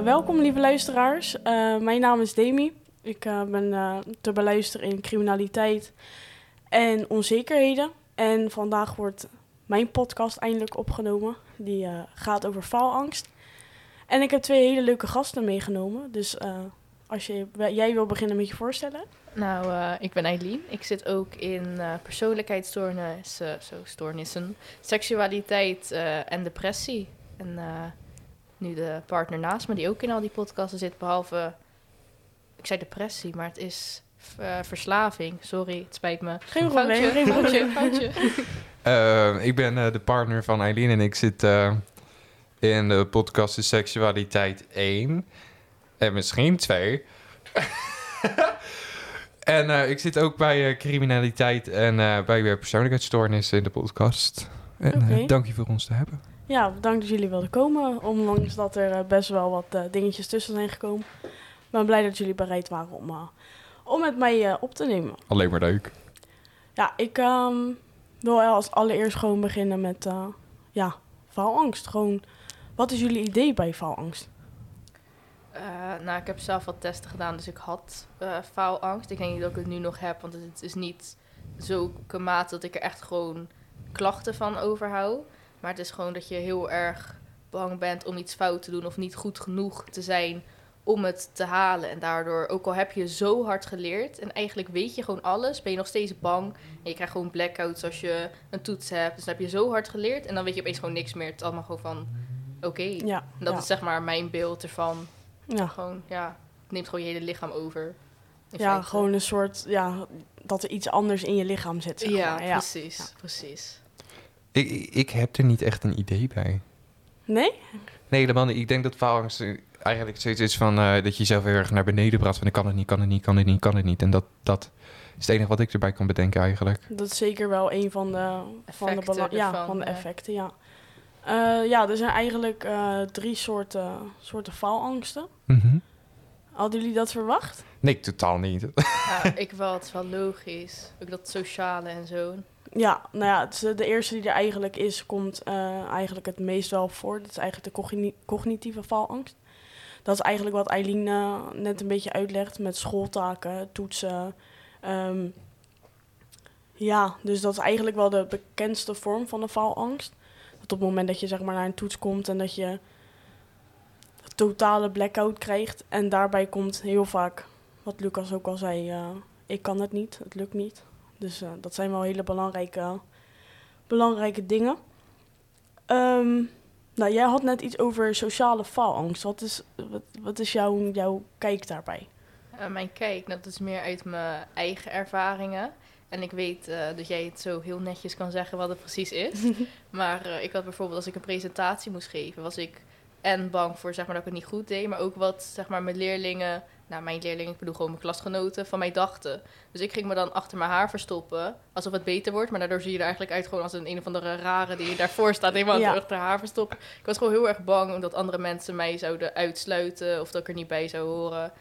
Eh, welkom lieve luisteraars. Eh, mijn naam is Demi. Ik eh, ben te beluisteren in criminaliteit en onzekerheden. En vandaag wordt mijn podcast eindelijk opgenomen. Die gaat over faalangst. En ik heb twee hele leuke gasten meegenomen. Dus als jij wil beginnen met je voorstellen. Nou, ik ben Eileen. Ik zit ook in persoonlijkheidsstoornissen, stoornissen, seksualiteit en depressie. En nu de partner naast me, die ook in al die podcasten zit, behalve, ik zei depressie, maar het is eh, verslaving. Sorry, het spijt me. Geen probleem, geen foutje, probleem. foutje. Eh, ik ben eh, de partner van Eileen en ik zit eh, in de podcast De Seksualiteit 1. En misschien 2. en eh, ik zit ook bij eh, criminaliteit en eh, bij uh, persoonlijkheidsstoornissen in de podcast. En dank je voor ons te hebben. Ja, bedankt dat jullie wilden komen. Ondanks dat er eh, best wel wat eh, dingetjes tussen zijn gekomen. Ik ben blij dat jullie bereid waren om, eh, om met mij eh, op te nemen. Alleen maar leuk. Ja, ik ehm, wil als allereerst gewoon beginnen met eh, ja, faalangst. Gewoon, wat is jullie idee bij faalangst? Eh, nou, ik heb zelf wat testen gedaan, dus ik had eh, faalangst. Ik denk niet dat ik het nu nog heb, want het is niet zulke mate dat ik er echt gewoon klachten van overhoud. Maar het is gewoon dat je heel erg bang bent om iets fout te doen of niet goed genoeg te zijn om het te halen. En daardoor, ook al heb je zo hard geleerd en eigenlijk weet je gewoon alles, ben je nog steeds bang. En je krijgt gewoon blackouts als je een toets hebt. Dus dan heb je zo hard geleerd en dan weet je opeens gewoon niks meer. Het is allemaal gewoon van, oké. Ja, Dat ja, is zeg maar mijn beeld ervan. ja. Gewoon, ja, het neemt gewoon je hele lichaam over. ja, feite. gewoon een soort, ja, dat er iets anders in je lichaam zit. Zeg Ja, maar. ja. precies, Ja. precies. Ik, ik heb er niet echt een idee bij. Nee? Nee, helemaal niet. Ik denk dat faalangst eigenlijk zoiets is van eh, dat je jezelf heel erg naar beneden praat. Van ik kan het niet, kan het niet, kan het niet, kan het niet. En dat, dat is het enige wat ik erbij kan bedenken eigenlijk. Dat is zeker wel een van de, van de, ja, van de ja. effecten, ja. Eh, ja, er zijn eigenlijk eh, drie soorten, soorten faalangsten. Mhm. Hadden jullie dat verwacht? Nee, totaal niet. Ja, ik wel, het is wel logisch. Ook dat sociale en zo. Ja, nou ja, eh, de eerste die er eigenlijk is, komt eh, eigenlijk het meest wel voor. Dat is eigenlijk de cogni- cognitieve faalangst. Dat is eigenlijk wat Eileen eh, net een beetje uitlegt met schooltaken, toetsen. Ehm, ja, dus dat is eigenlijk wel de bekendste vorm van de faalangst. Dat op het moment dat je zeg maar naar een toets komt en dat je totale blackout krijgt. En daarbij komt heel vaak, wat Lucas ook al zei, ik kan het niet, het lukt niet. Dus eh, dat zijn wel hele belangrijke, belangrijke dingen. Ehm, nou, jij had net iets over sociale faalangst. Wat is, wat, wat is jouw, jouw kijk daarbij? Eh, mijn kijk, dat is meer uit mijn eigen ervaringen. En ik weet eh, dat jij het zo heel netjes kan zeggen wat het precies is. maar ik had bijvoorbeeld, als ik een presentatie moest geven, was ik en bang voor zeg maar, dat ik het niet goed deed. Maar ook wat zeg maar, mijn leerlingen, nou mijn leerlingen, ik bedoel gewoon mijn klasgenoten, van mij dachten. Dus ik ging me dan achter mijn haar verstoppen, alsof het beter wordt. Maar daardoor zie je er eigenlijk uit gewoon als een een of andere rare die daarvoor staat, helemaal Ja. achter haar verstoppen. Ik was gewoon heel erg bang dat andere mensen mij zouden uitsluiten of dat ik er niet bij zou horen.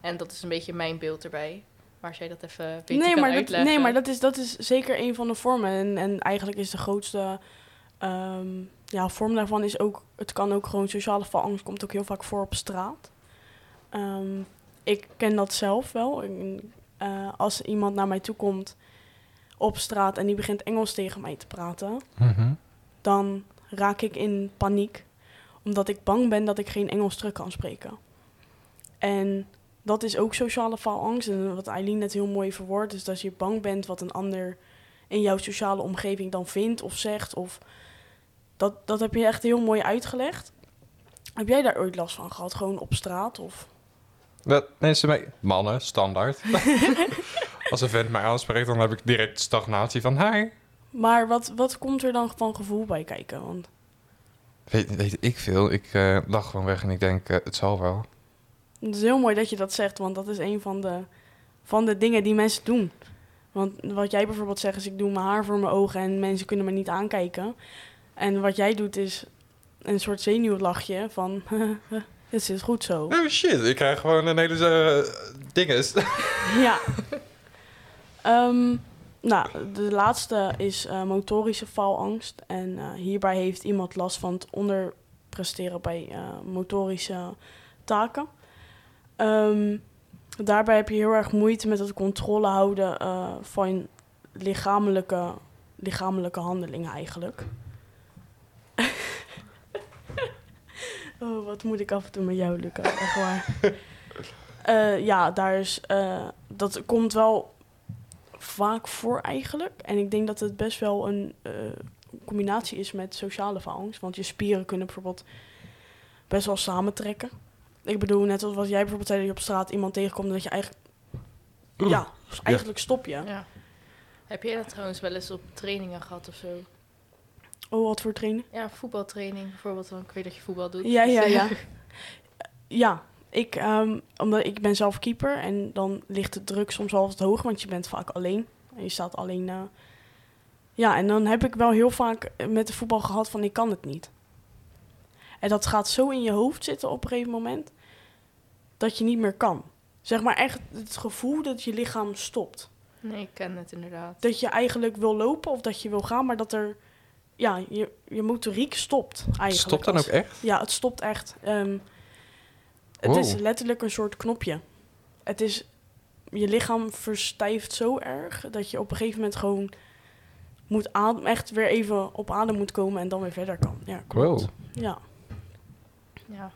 En dat is een beetje mijn beeld erbij. Maar als jij dat even beter nee, kan maar dat, nee, maar dat is, dat is zeker een van de vormen. En, en eigenlijk is de grootste ehm, ja, vorm daarvan is ook... Het kan ook gewoon sociale faalangst komt ook heel vaak voor op straat. Ehm, ik ken dat zelf wel. Eh, als iemand naar mij toe komt op straat en die begint Engels tegen mij te praten... Mhm. dan raak ik in paniek. Omdat ik bang ben dat ik geen Engels terug kan spreken. En dat is ook sociale faalangst. En wat Eileen net heel mooi verwoordt, is dat je bang bent wat een ander in jouw sociale omgeving dan vindt of zegt. Of dat, dat heb je echt heel mooi uitgelegd. Heb jij daar ooit last van gehad? Gewoon op straat? Of... Wat mensen mij... Mannen, standaard. Als een vent mij aanspreekt, dan heb ik direct stagnatie van... Hi. Maar wat, wat komt er dan van gevoel bij kijken? Want Weet, weet ik veel. Ik eh lach gewoon weg en ik denk, eh, het zal wel. Het is heel mooi dat je dat zegt, want dat is een van de, van de dingen die mensen doen. Want wat jij bijvoorbeeld zegt is, ik doe mijn haar voor mijn ogen en mensen kunnen me niet aankijken. En wat jij doet is een soort zenuwlachje van, het is goed zo. Oh shit, ik krijg gewoon een hele uh, dinges. ja. Ehm, nou, de laatste is eh, motorische faalangst. En eh, hierbij heeft iemand last van het presteren bij motorische taken. Ehm, daarbij heb je heel erg moeite met het controle houden van lichamelijke, lichamelijke handelingen eigenlijk. Oh, wat moet ik af en toe met jou, Luca? Echt waar. Eh, ja, daar is, eh, dat komt wel vaak voor eigenlijk. En ik denk dat het best wel een eh, combinatie is met sociale faalangst. Want je spieren kunnen bijvoorbeeld best wel samentrekken. Ik bedoel, net als wat jij bijvoorbeeld zei, dat je op straat iemand tegenkomt... en dat je eigenlijk... Ja, dus eigenlijk stop je. Ja. Heb jij dat trouwens wel eens op trainingen gehad of zo? Oh, wat voor training? Ja, voetbaltraining bijvoorbeeld. Want ik weet dat je voetbal doet. Ja, ja, ja. Ja, ik, ehm, omdat ik ben zelf keeper en dan ligt de druk soms wel wat hoog, want je bent vaak alleen. En je staat alleen. eh. Ja, en dan heb ik wel heel vaak met de voetbal gehad van ik kan het niet. En dat gaat zo in je hoofd zitten op een gegeven moment dat je niet meer kan. Zeg maar echt het gevoel dat je lichaam stopt. Nee, ik ken het inderdaad. Dat je eigenlijk wil lopen of dat je wil gaan, maar dat er, ja, je, je motoriek stopt eigenlijk. Stopt dan ook echt? ja, het stopt echt. Ehm, het Wow. is letterlijk een soort knopje. Het is, je lichaam verstijft zo erg dat je op een gegeven moment gewoon moet ademen, echt weer even op adem moet komen en dan weer verder kan. Ja, klopt. Wow. Ja. Ja.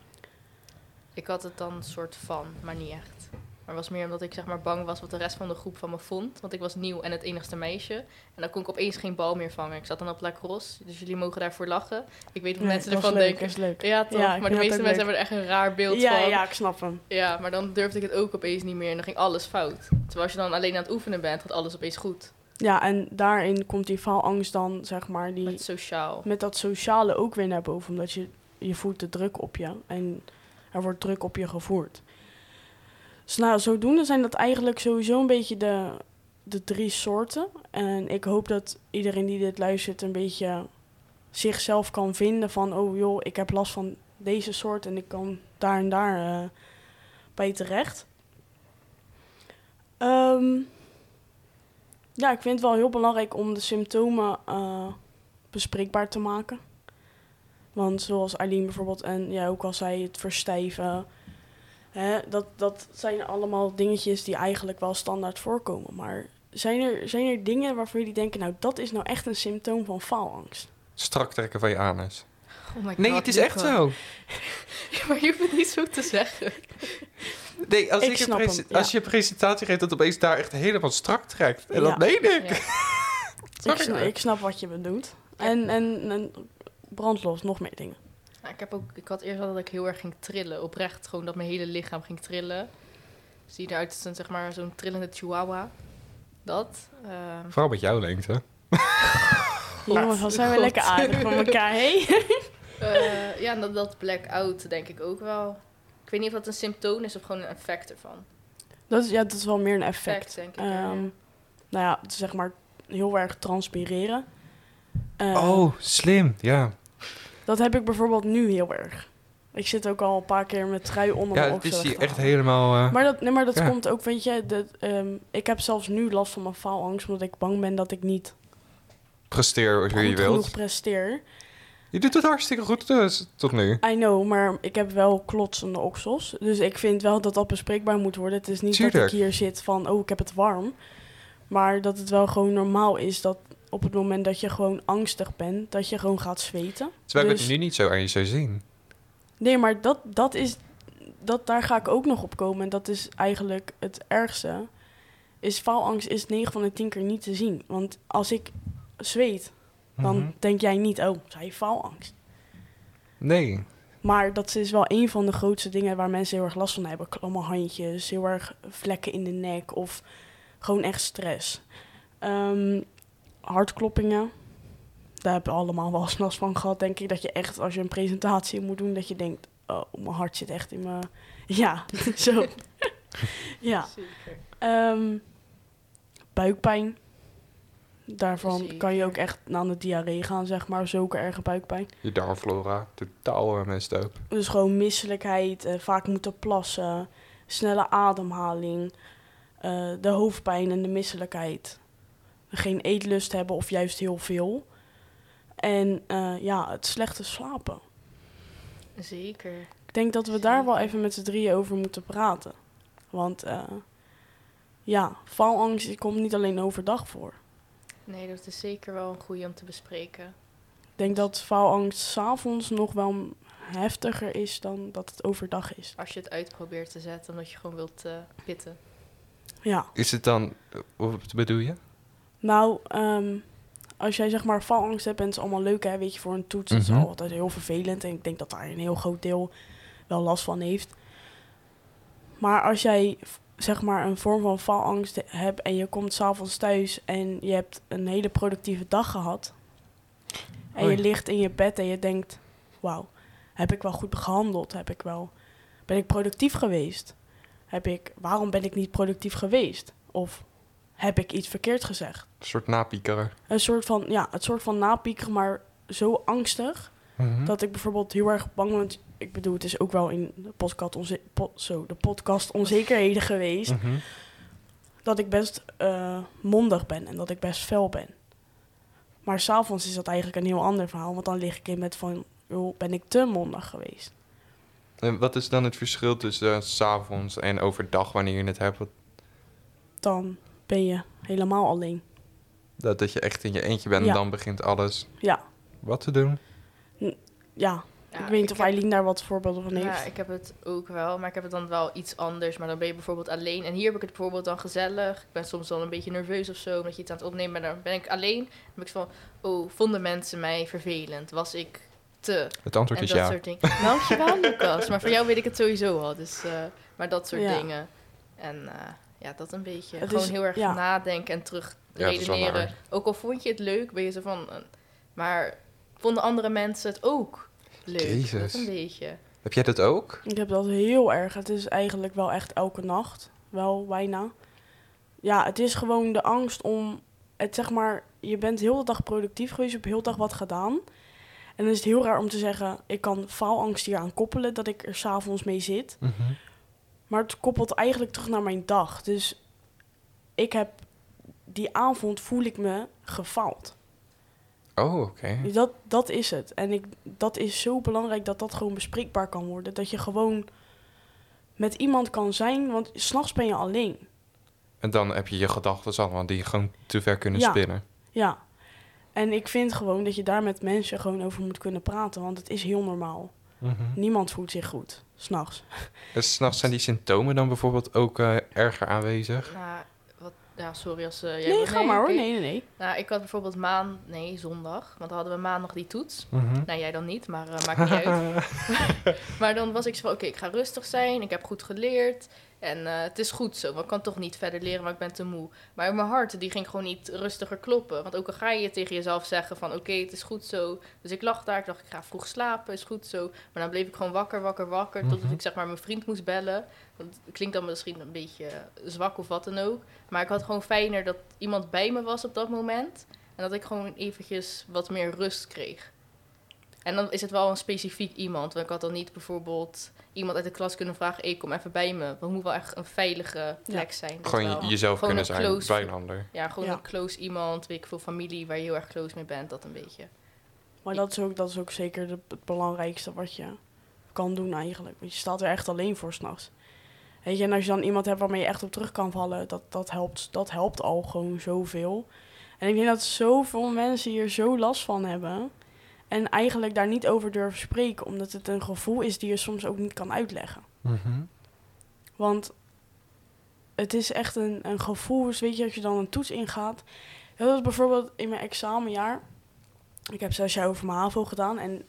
Ik had het dan soort van, maar niet echt. Maar het was meer omdat ik zeg maar bang was wat de rest van de groep van me vond. Want ik was nieuw en het enigste meisje. En dan kon ik opeens geen bal meer vangen. Ik zat dan op lacrosse, dus jullie mogen daarvoor lachen. Ik weet wat Nee, mensen ervan leuk, denken. dat is leuk. Ja, toch? Ja, maar de meeste mensen leuk. hebben er echt een raar beeld Ja, van. ja, ik snap hem. Ja, maar dan durfde ik het ook opeens niet meer en dan ging alles fout. Terwijl als je dan alleen aan het oefenen bent, gaat alles opeens goed. Ja, en daarin komt die faalangst dan, zeg maar, die, Met sociaal. met dat sociale ook weer naar boven. Omdat je, je voelt de druk op je. En er wordt druk op je gevoerd. Dus nou, zodoende zijn dat eigenlijk sowieso een beetje de, de drie soorten. En ik hoop dat iedereen die dit luistert een beetje zichzelf kan vinden van... oh joh, ik heb last van deze soort en ik kan daar en daar eh, bij terecht. Ehm, ja, ik vind het wel heel belangrijk om de symptomen eh, bespreekbaar te maken. Want zoals Eileen bijvoorbeeld en jij ook al zei, het verstijven. Hè, dat, dat zijn allemaal dingetjes die eigenlijk wel standaard voorkomen. Maar zijn er, zijn er dingen waarvan jullie denken, nou dat is nou echt een symptoom van faalangst? Strak trekken van je anus. Oh my Nee, God, het is echt zo. Ja, maar je hoeft het niet zo te zeggen. Nee, als, Ik ik je snap prese- hem, ja. als je een presentatie geeft, dat opeens daar echt helemaal strak trekt. En Ja. dat meen ik. Ik snap, ik snap wat je bedoelt. En, en, en brandlos, nog meer dingen. Nou, ik, heb ook, ik had eerst al dat ik heel erg ging trillen. Oprecht, gewoon dat mijn hele lichaam ging trillen. Zie je eruit als een, zeg maar, zo'n trillende chihuahua. Dat. ehm, Vooral met jouw lengte. Jongens, wat zijn we God. lekker aardig van elkaar, hé? eh, ja, en dat, dat blackout denk ik ook wel. Ik weet niet of dat een symptoom is of gewoon een effect ervan. Dat is, ja, dat is wel meer een effect. Effect, denk ik. ja. Ehm, nou ja, het is zeg maar heel erg transpireren. Eh, oh, slim. Ja. Dat heb ik bijvoorbeeld nu heel erg. Ik zit ook al een paar keer met trui onder Ja, mijn het is hier echt helemaal... eh, Maar dat, nee, maar dat Ja. komt ook, weet je, dat, ehm, ik heb zelfs nu last van mijn faalangst, omdat ik bang ben dat ik niet presteer hoe je wilt. genoeg presteer. Je doet het hartstikke goed dus, tot nu. I know, maar ik heb wel klotsende oksels. Dus ik vind wel dat dat bespreekbaar moet worden. Het is niet dat ik hier zit van, oh, ik heb het warm. Maar dat het wel gewoon normaal is dat op het moment dat je gewoon angstig bent, dat je gewoon gaat zweten. Terwijl ik Dus- het nu niet zo aan je zou zien. Nee, maar dat, dat is, dat, daar ga ik ook nog op komen. En dat is eigenlijk het ergste. Is faalangst is 9 van de 10 keer niet te zien. Want als ik zweet, dan Mhm. denk jij niet, oh, zij heeft faalangst. Nee. Maar dat is wel een van de grootste dingen waar mensen heel erg last van hebben. Klamme handjes, heel erg vlekken in de nek of gewoon echt stress. Ehm, hartkloppingen, daar hebben we allemaal wel eens last van gehad, denk ik. Dat je echt, als je een presentatie moet doen, dat je denkt, oh, mijn hart zit echt in mijn... Ja, zo. ja. Ehm, buikpijn. Daarvan Zeker. kan je ook echt aan de diarree gaan, zeg maar. Zulke erge buikpijn. Je darmflora, totaal uh, messed up. Dus gewoon misselijkheid, eh, vaak moeten plassen, snelle ademhaling, eh, de hoofdpijn en de misselijkheid. Geen eetlust hebben of juist heel veel. En eh, ja, het slechte slapen. Zeker. Ik denk dat we daar wel even met z'n drieën over moeten praten. Want eh, ja, faalangst komt niet alleen overdag voor. Nee, dat is zeker wel een goede om te bespreken. Ik denk dat faalangst s'avonds nog wel heftiger is dan dat het overdag is. Als je het uit probeert te zetten, omdat je gewoon wilt eh, pitten. Ja, Is het dan, wat bedoel je? Nou, ehm, als jij zeg maar faalangst hebt en het is allemaal leuk hè, weet je, voor een toets, dat is Mhm. altijd heel vervelend. En ik denk dat daar een heel groot deel wel last van heeft. Maar als jij zeg maar een vorm van faalangst hebt en je komt s'avonds thuis en je hebt een hele productieve dag gehad. En Hoi. je ligt in je bed en je denkt, wauw, heb ik wel goed gehandeld? Heb ik wel, ben ik productief geweest? Heb ik, waarom ben ik niet productief geweest? Of heb ik iets verkeerd gezegd? Een soort napieker. Een soort van, ja, het soort van napiekeren, maar zo angstig Mhm. dat ik bijvoorbeeld heel erg bang ben. Ik bedoel, het is ook wel in de podcast, onze, po- zo, de podcast onzekerheden geweest. Mhm. Dat ik best eh, mondig ben en dat ik best fel ben. Maar s'avonds is dat eigenlijk een heel ander verhaal. Want dan lig ik in met van, joh, ben ik te mondig geweest? En wat is dan het verschil tussen 's s'avonds en overdag wanneer je het hebt? Dan ben je helemaal alleen. Dat, dat je echt in je eentje bent en Ja. dan begint alles Ja, wat te doen? ja. Ja, ik weet niet of heb- Eileen daar wat voorbeelden van heeft. Ja, ik heb het ook wel, maar ik heb het dan wel iets anders. Maar dan ben je bijvoorbeeld alleen. En hier heb ik het bijvoorbeeld dan gezellig. Ik ben soms wel een beetje nerveus of zo, omdat je iets aan het opnemen bent. Maar dan ben ik alleen. Dan ben ik van, oh, vonden mensen mij vervelend? Was ik te? Het antwoord en is dat ja. soort dingen. Dankjewel, Lucas. Maar voor jou weet ik het sowieso al. Dus, eh, maar dat soort Ja. dingen. En eh, ja, dat een beetje. Het Gewoon is- heel erg ja. nadenken en terug redeneren. Ook al vond je het leuk, ben je zo van... eh, maar vonden andere mensen het ook leuk? Jezus. Dat een beetje. Heb jij dat ook? Ik heb dat heel erg. Het is eigenlijk wel echt elke nacht. Wel bijna. Ja, het is gewoon de angst om... Het zeg maar, je bent heel de dag productief geweest. Je hebt heel de dag wat gedaan. En dan is het heel raar om te zeggen... Ik kan faalangst hier aan koppelen. Dat ik er s'avonds mee zit. Mhm. Maar het koppelt eigenlijk terug naar mijn dag. Dus ik heb... Die avond voel ik me gefaald. Oh, oké. Dat, dat is het. En ik, dat is zo belangrijk dat dat gewoon bespreekbaar kan worden. Dat je gewoon met iemand kan zijn, want s'nachts ben je alleen. En dan heb je je gedachten allemaal die gewoon te ver kunnen Ja. spinnen. Ja. En ik vind gewoon dat je daar met mensen gewoon over moet kunnen praten, want het is heel normaal. Mhm. Niemand voelt zich goed, s'nachts. En s'nachts zijn die symptomen dan bijvoorbeeld ook eh, erger aanwezig? Nou, wat, ja, sorry als... eh, jij Nee, ga maar hoor. Nee, nee, nee. Nou, ik had bijvoorbeeld maan... Nee, zondag. Want dan hadden we maandag die toets. Mhm. Nou, jij dan niet, maar eh, maakt niet uit. Maar dan was ik zo van, oké, ik ga rustig zijn. Ik heb goed geleerd. En eh, het is goed zo, want ik kan toch niet verder leren, maar ik ben te moe. Maar mijn hart, die ging gewoon niet rustiger kloppen. Want ook al ga je tegen jezelf zeggen van, oké, het is goed zo. Dus ik lag daar, ik dacht, ik ga vroeg slapen, is goed zo. Maar dan bleef ik gewoon wakker, wakker, wakker. Totdat Mhm. ik zeg maar mijn vriend moest bellen. Want het klinkt dan misschien een beetje zwak of wat dan ook. Maar ik had gewoon fijner dat iemand bij me was op dat moment. En dat ik gewoon eventjes wat meer rust kreeg. En dan is het wel een specifiek iemand. Want ik had dan niet bijvoorbeeld iemand uit de klas kunnen vragen... Hey, kom even bij me. Want het moet wel echt een veilige plek zijn. Dat Gewoon wel. jezelf Gewoon kunnen zijn close- bij een ander. Ja, gewoon Ja. een close iemand. Weet ik veel, familie waar je heel erg close mee bent. Dat een beetje. Maar dat is ook, dat is ook zeker de, het belangrijkste wat je kan doen eigenlijk. Want je staat er echt alleen voor s'nachts. Weet je, en als je dan iemand hebt waarmee je echt op terug kan vallen, dat, dat, helpt, dat helpt al gewoon zoveel. En ik denk dat zoveel mensen hier zo last van hebben. En eigenlijk daar niet over durven spreken, omdat het een gevoel is die je soms ook niet kan uitleggen. Mhm. Want het is echt een, een gevoel, dus weet je, als je dan een toets ingaat. Dat was bijvoorbeeld in mijn examenjaar. Ik heb zes jaar over mijn HAVO gedaan. En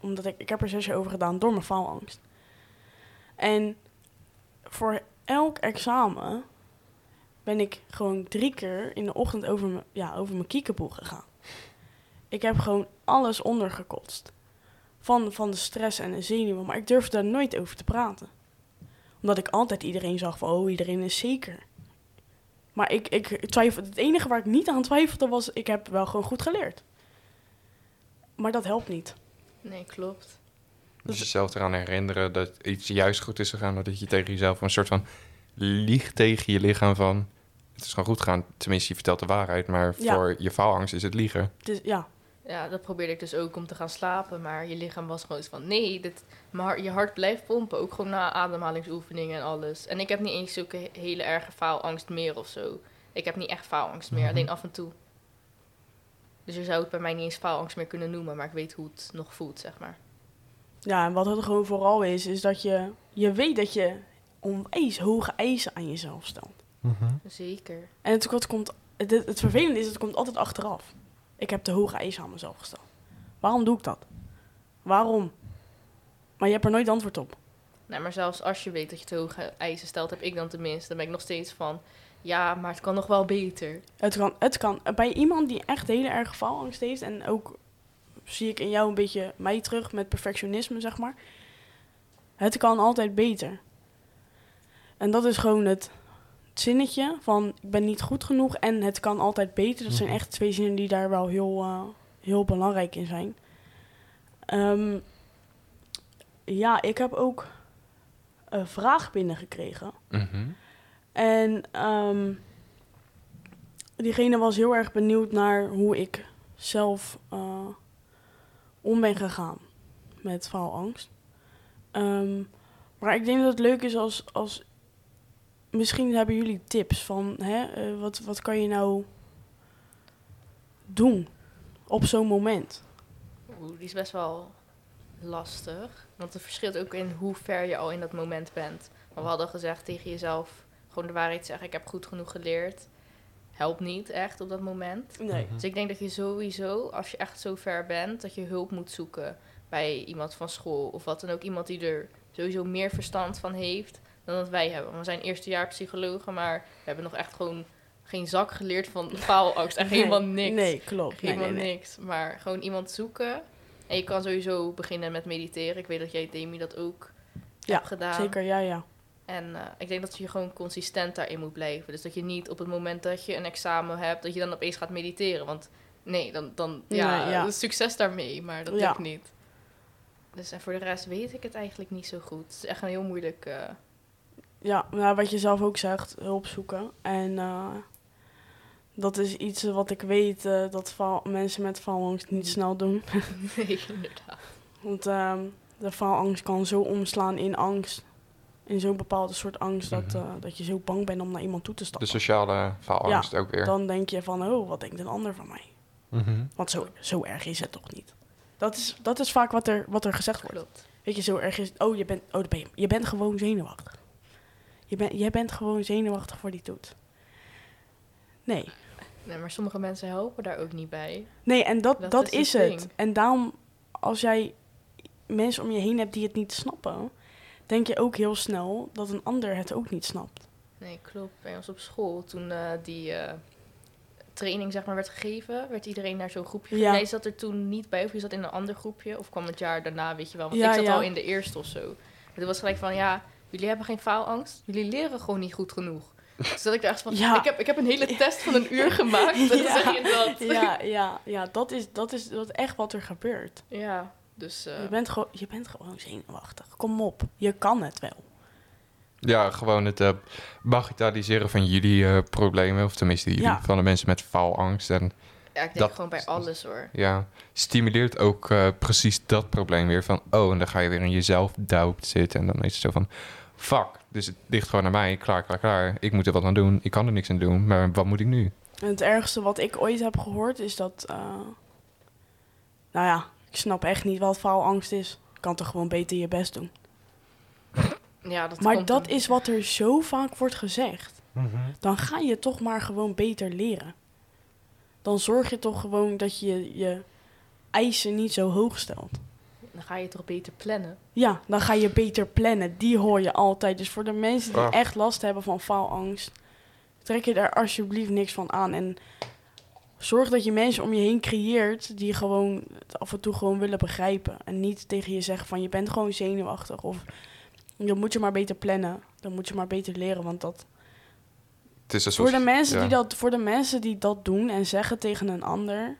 omdat ik, ik heb er zes jaar over gedaan door mijn faalangst. En voor elk examen ben ik gewoon drie keer in de ochtend over, mijn ja, over mijn kiekeboel gegaan. Ik heb gewoon alles ondergekotst. Van, van de stress en de zenuwen. Maar ik durfde daar nooit over te praten omdat ik altijd iedereen zag van, oh, iedereen is zeker. Maar ik, ik twijfel, het enige waar ik niet aan twijfelde was, ik heb wel gewoon goed geleerd. Maar dat helpt niet. Nee, klopt. Dus jezelf eraan herinneren dat iets juist goed is gegaan. Dat je tegen jezelf een soort van liegt tegen je lichaam van... Het is gewoon goed gegaan. Tenminste, je vertelt de waarheid. Maar Ja. voor je faalangst is het liegen. Het is, ja, Ja, dat probeerde ik dus ook om te gaan slapen. Maar je lichaam was gewoon eens van... Nee, dit, maar je hart blijft pompen. Ook gewoon na ademhalingsoefeningen en alles. En ik heb niet eens zulke hele erge faalangst meer of zo. Ik heb niet echt faalangst meer. Mhm. Alleen af en toe. Dus je zou het bij mij niet eens faalangst meer kunnen noemen. Maar ik weet hoe het nog voelt, zeg maar. Ja, en wat het gewoon vooral is, is dat je, je weet dat je onwijs hoge eisen aan jezelf stelt. Mhm. Zeker. En het, het, komt, het, het vervelende is, het komt altijd achteraf. Ik heb te hoge eisen aan mezelf gesteld. Waarom doe ik dat? Waarom? Maar je hebt er nooit antwoord op. Nee, maar zelfs als je weet dat je te hoge eisen stelt, heb ik dan tenminste. Dan ben ik nog steeds van... Ja, maar het kan nog wel beter. Het kan, het kan. Bij iemand die echt hele erge faalangst heeft... en ook zie ik in jou een beetje mij terug met perfectionisme, zeg maar. Het kan altijd beter. En dat is gewoon het zinnetje van... ik ben niet goed genoeg en het kan altijd beter. Dat zijn Mhm. echt twee zinnen die daar wel heel, eh, heel belangrijk in zijn. Ehm, ja, ik heb ook een vraag binnengekregen. Mhm. En ehm, diegene was heel erg benieuwd naar hoe ik zelf eh, om ben gegaan met faalangst. Ehm, maar ik denk dat het leuk is als, als... Misschien hebben jullie tips van... Hè, eh, wat, wat kan je nou doen op zo'n moment? Oeh, die is best wel lastig. Want het verschilt ook in hoe ver je al in dat moment bent. Maar we hadden gezegd tegen jezelf gewoon de waarheid zeggen. Ik heb goed genoeg geleerd. Helpt niet echt op dat moment. Nee. Mhm. Dus ik denk dat je sowieso, als je echt zo ver bent, dat je hulp moet zoeken bij iemand van school. Of wat dan ook. Iemand die er sowieso meer verstand van heeft dan dat wij hebben. We zijn eerstejaars psychologen, maar we hebben nog echt gewoon geen zak geleerd van faalangst. Echt helemaal niks. Nee, klopt. Helemaal nee, nee. niks. Maar gewoon iemand zoeken. En je kan sowieso beginnen met mediteren. Ik weet dat jij, Demi, dat ook Ja, hebt gedaan. Zeker, ja, ja. En eh, ik denk dat je gewoon consistent daarin moet blijven. Dus dat je niet op het moment dat je een examen hebt, dat je dan opeens gaat mediteren. Want nee, dan, dan ja, ja. succes daarmee. Maar dat Ja. lukt niet. Dus en voor de rest weet ik het eigenlijk niet zo goed. Het is echt een heel moeilijk... eh, Ja, nou, wat je zelf ook zegt, hulp zoeken. En eh, dat is iets wat ik weet eh, dat mensen met faalangst niet snel doen. nee, inderdaad. Want ehm, de faalangst kan zo omslaan in angst. In zo'n bepaalde soort angst dat, Mhm. eh, dat je zo bang bent om naar iemand toe te De stappen. sociale faalangst ook weer. Dan denk je van, oh, wat denkt een ander van mij? Mhm. Want zo, zo erg is het toch niet? Dat is, dat is vaak wat er, wat er gezegd wordt. Klopt. Weet je, zo erg is Oh, je bent, oh, ben je, je bent gewoon zenuwachtig. Je, bent jij bent gewoon zenuwachtig voor die toets. Nee. Nee, maar sommige mensen helpen daar ook niet bij. Nee, en dat, Dat dat, is is, het het. ding. En daarom, als jij mensen om je heen hebt die het niet snappen, denk je ook heel snel dat een ander het ook niet snapt. Nee, klopt. Bij ons op school, toen eh, die eh, training zeg maar, werd gegeven, werd iedereen naar zo'n groepje. Ja. Jij zat er toen niet bij, of je zat in een ander groepje, of kwam het jaar daarna, weet je wel. Want Ja, ik zat ja. al in de eerste of zo. Toen was gelijk van, ja, jullie hebben geen faalangst, jullie leren gewoon niet goed genoeg. Dus dat ik er echt van, Ja. ik, heb, ik heb een hele test van een uur gemaakt, dan Ja. zeg je dat. Ja, ja, ja dat, is, dat is dat is echt wat er gebeurt. Ja, dus... eh, Je, bent gewoon je bent gewoon zenuwachtig. Kom op, je kan het wel. Ja, gewoon het eh, bagatelliseren van jullie eh, problemen. Of tenminste, jullie, Ja. van de mensen met faalangst. En ja, ik denk dat- gewoon bij alles hoor. ja, stimuleert ook eh, precies dat probleem weer. Van, oh, en dan ga je weer in jezelf doubt zitten. En dan is het zo van, fuck, dus het ligt gewoon aan mij. Klaar, klaar, klaar. Ik moet er wat aan doen. Ik kan er niks aan doen. Maar wat moet ik nu? En het ergste wat ik ooit heb gehoord is dat... eh, nou ja, ik snap echt niet wat faalangst is. Je kan toch gewoon beter je best doen. Ja, dat Maar komt dat is wat er zo vaak wordt gezegd. Dan ga je toch maar gewoon beter leren. Dan zorg je toch gewoon dat je je eisen niet zo hoog stelt. Dan ga je toch beter plannen. Ja, dan ga je beter plannen. Die hoor je altijd. Dus voor de mensen die Ah. echt last hebben van faalangst, trek je daar alsjeblieft niks van aan. En zorg dat je mensen om je heen creëert die gewoon het af en toe gewoon willen begrijpen. En niet tegen je zeggen van je bent gewoon zenuwachtig. Of dan moet je maar beter plannen. Dan moet je maar beter leren. Want dat Het is een voor soort- de, mensen ja. die dat, voor de mensen die dat doen en zeggen tegen een ander,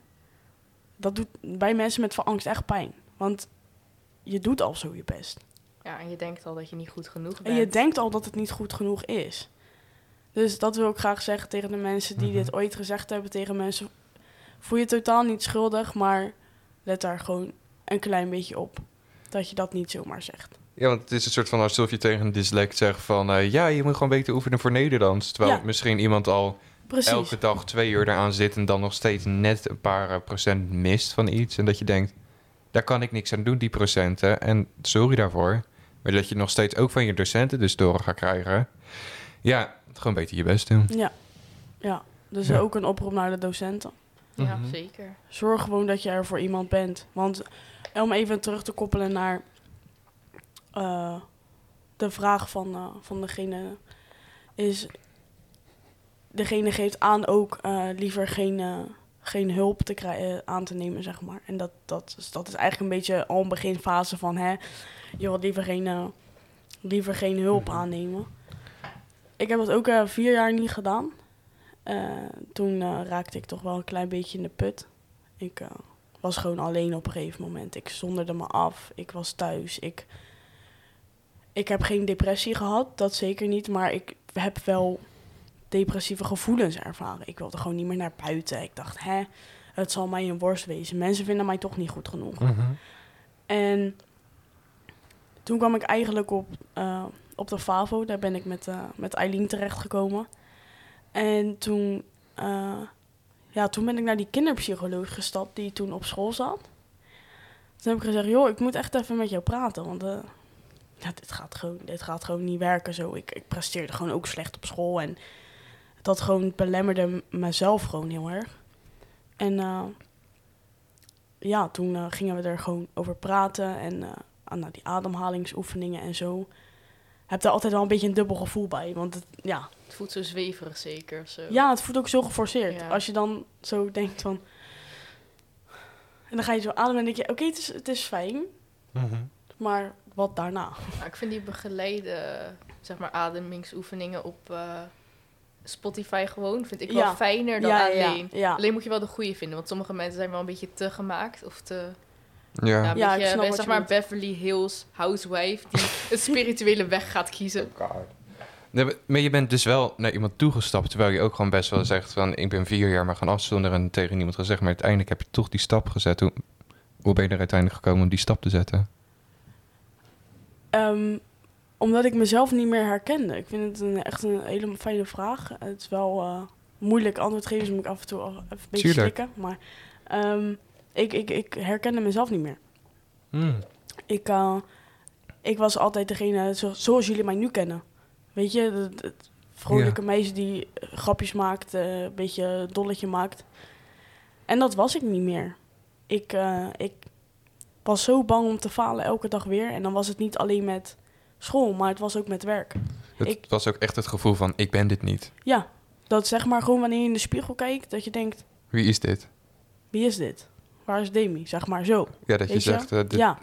dat doet bij mensen met angst echt pijn. Want je doet al zo je best. Ja, en je denkt al dat je niet goed genoeg bent. En je denkt al dat het niet goed genoeg is. Dus dat wil ik graag zeggen tegen de mensen die Mhm. dit ooit gezegd hebben tegen mensen voel je totaal niet schuldig, maar let daar gewoon een klein beetje op. Dat je dat niet zomaar zegt. Ja, want het is een soort van alsof je tegen een dyslect zegt van... eh, ja, je moet gewoon beter oefenen voor Nederlands. Terwijl Ja. misschien iemand al Precies. elke dag twee uur eraan zit... en dan nog steeds net een paar eh, procent mist van iets. En dat je denkt, daar kan ik niks aan doen, die procenten. En sorry daarvoor. Maar dat je nog steeds ook van je docenten dus door gaat krijgen. Ja, gewoon beter je best doen. Ja, ja. Dus Ja. ook een oproep naar de docenten. Ja, Mhm. zeker. Zorg gewoon dat je er voor iemand bent. Want om even terug te koppelen naar eh, de vraag van, eh, van degene is... Degene geeft aan ook eh, liever geen, eh, geen hulp te krijgen, aan te nemen, zeg maar. En dat, dat, is, dat is eigenlijk een beetje al een beginfase van... Hè, je wilt liever geen, eh, liever geen hulp Mhm. aannemen. Ik heb dat ook eh, vier jaar niet gedaan. Eh, toen eh, raakte ik toch wel een klein beetje in de put. Ik eh, was gewoon alleen op een gegeven moment. Ik zonderde me af. Ik was thuis. Ik, ik heb geen depressie gehad, dat zeker niet. Maar ik heb wel depressieve gevoelens ervaren. Ik wilde gewoon niet meer naar buiten. Ik dacht, hè, het zal mij een worst wezen. Mensen vinden mij toch niet goed genoeg. Mhm. En toen kwam ik eigenlijk op, eh, op de FAVO. Daar ben ik met, eh met Eileen terechtgekomen. En toen, eh, ja, toen ben ik naar die kinderpsycholoog gestapt die toen op school zat. Toen heb ik gezegd, joh, ik moet echt even met jou praten. Want eh, ja, dit, gaat gewoon, dit gaat gewoon niet werken zo. Ik, ik presteerde gewoon ook slecht op school. En dat gewoon belemmerde mezelf gewoon heel erg. En eh, ja, toen eh, gingen we er gewoon over praten. En eh, aan nou, die ademhalingsoefeningen en zo. Heb daar altijd wel een beetje een dubbel gevoel bij. Want het, ja, Het voelt zo zweverig zeker zo. ja, het voelt ook zo geforceerd. Ja. Als je dan zo denkt van... En dan ga je zo ademen en denk je... Oké, het, is, het is fijn, Mhm. maar wat daarna? Ik vind die begeleide, zeg maar, ademingsoefeningen op eh, Spotify gewoon, vind ik wel Ja. fijner dan ja, alleen. ja. Alleen moet je wel de goede vinden, want sommige mensen zijn wel een beetje te gemaakt of te... Ja. Ja, een Ja, ik beetje, snap wat zeg je maar. Beverly Hills housewife die een spirituele weg gaat kiezen. Nee, maar- maar je bent dus wel naar iemand toegestapt... terwijl je ook gewoon best wel zegt van... ik ben vier jaar maar gaan afzonderen en tegen niemand gezegd... maar uiteindelijk heb je toch die stap gezet. Hoe, hoe ben je er uiteindelijk gekomen om die stap te zetten? Ehm, omdat ik mezelf niet meer herkende. Ik vind het een, echt een hele fijne vraag. Het is wel eh, moeilijk antwoord geven, dus moet ik af en toe even een beetje Tuurlijk. slikken. Maar ehm, ik, ik, ik herkende mezelf niet meer. Hmm. Ik, eh, ik was altijd degene zo- zoals jullie mij nu kennen. Weet je, het, het vrolijke meisje die eh, grapjes maakt, een beetje dolletje maakt. En dat was ik niet meer. Ik, ik was zo bang om te falen elke dag weer. En dan was het niet alleen met school, maar het was ook met werk. Het Ik- was ook echt het gevoel van... ik ben dit niet. Ja, dat zeg maar gewoon wanneer je in de spiegel kijkt, dat je denkt, Wie is dit? wie is dit? Waar is Demi? Zeg maar zo. Ja, dat je zegt... eh, de Ja.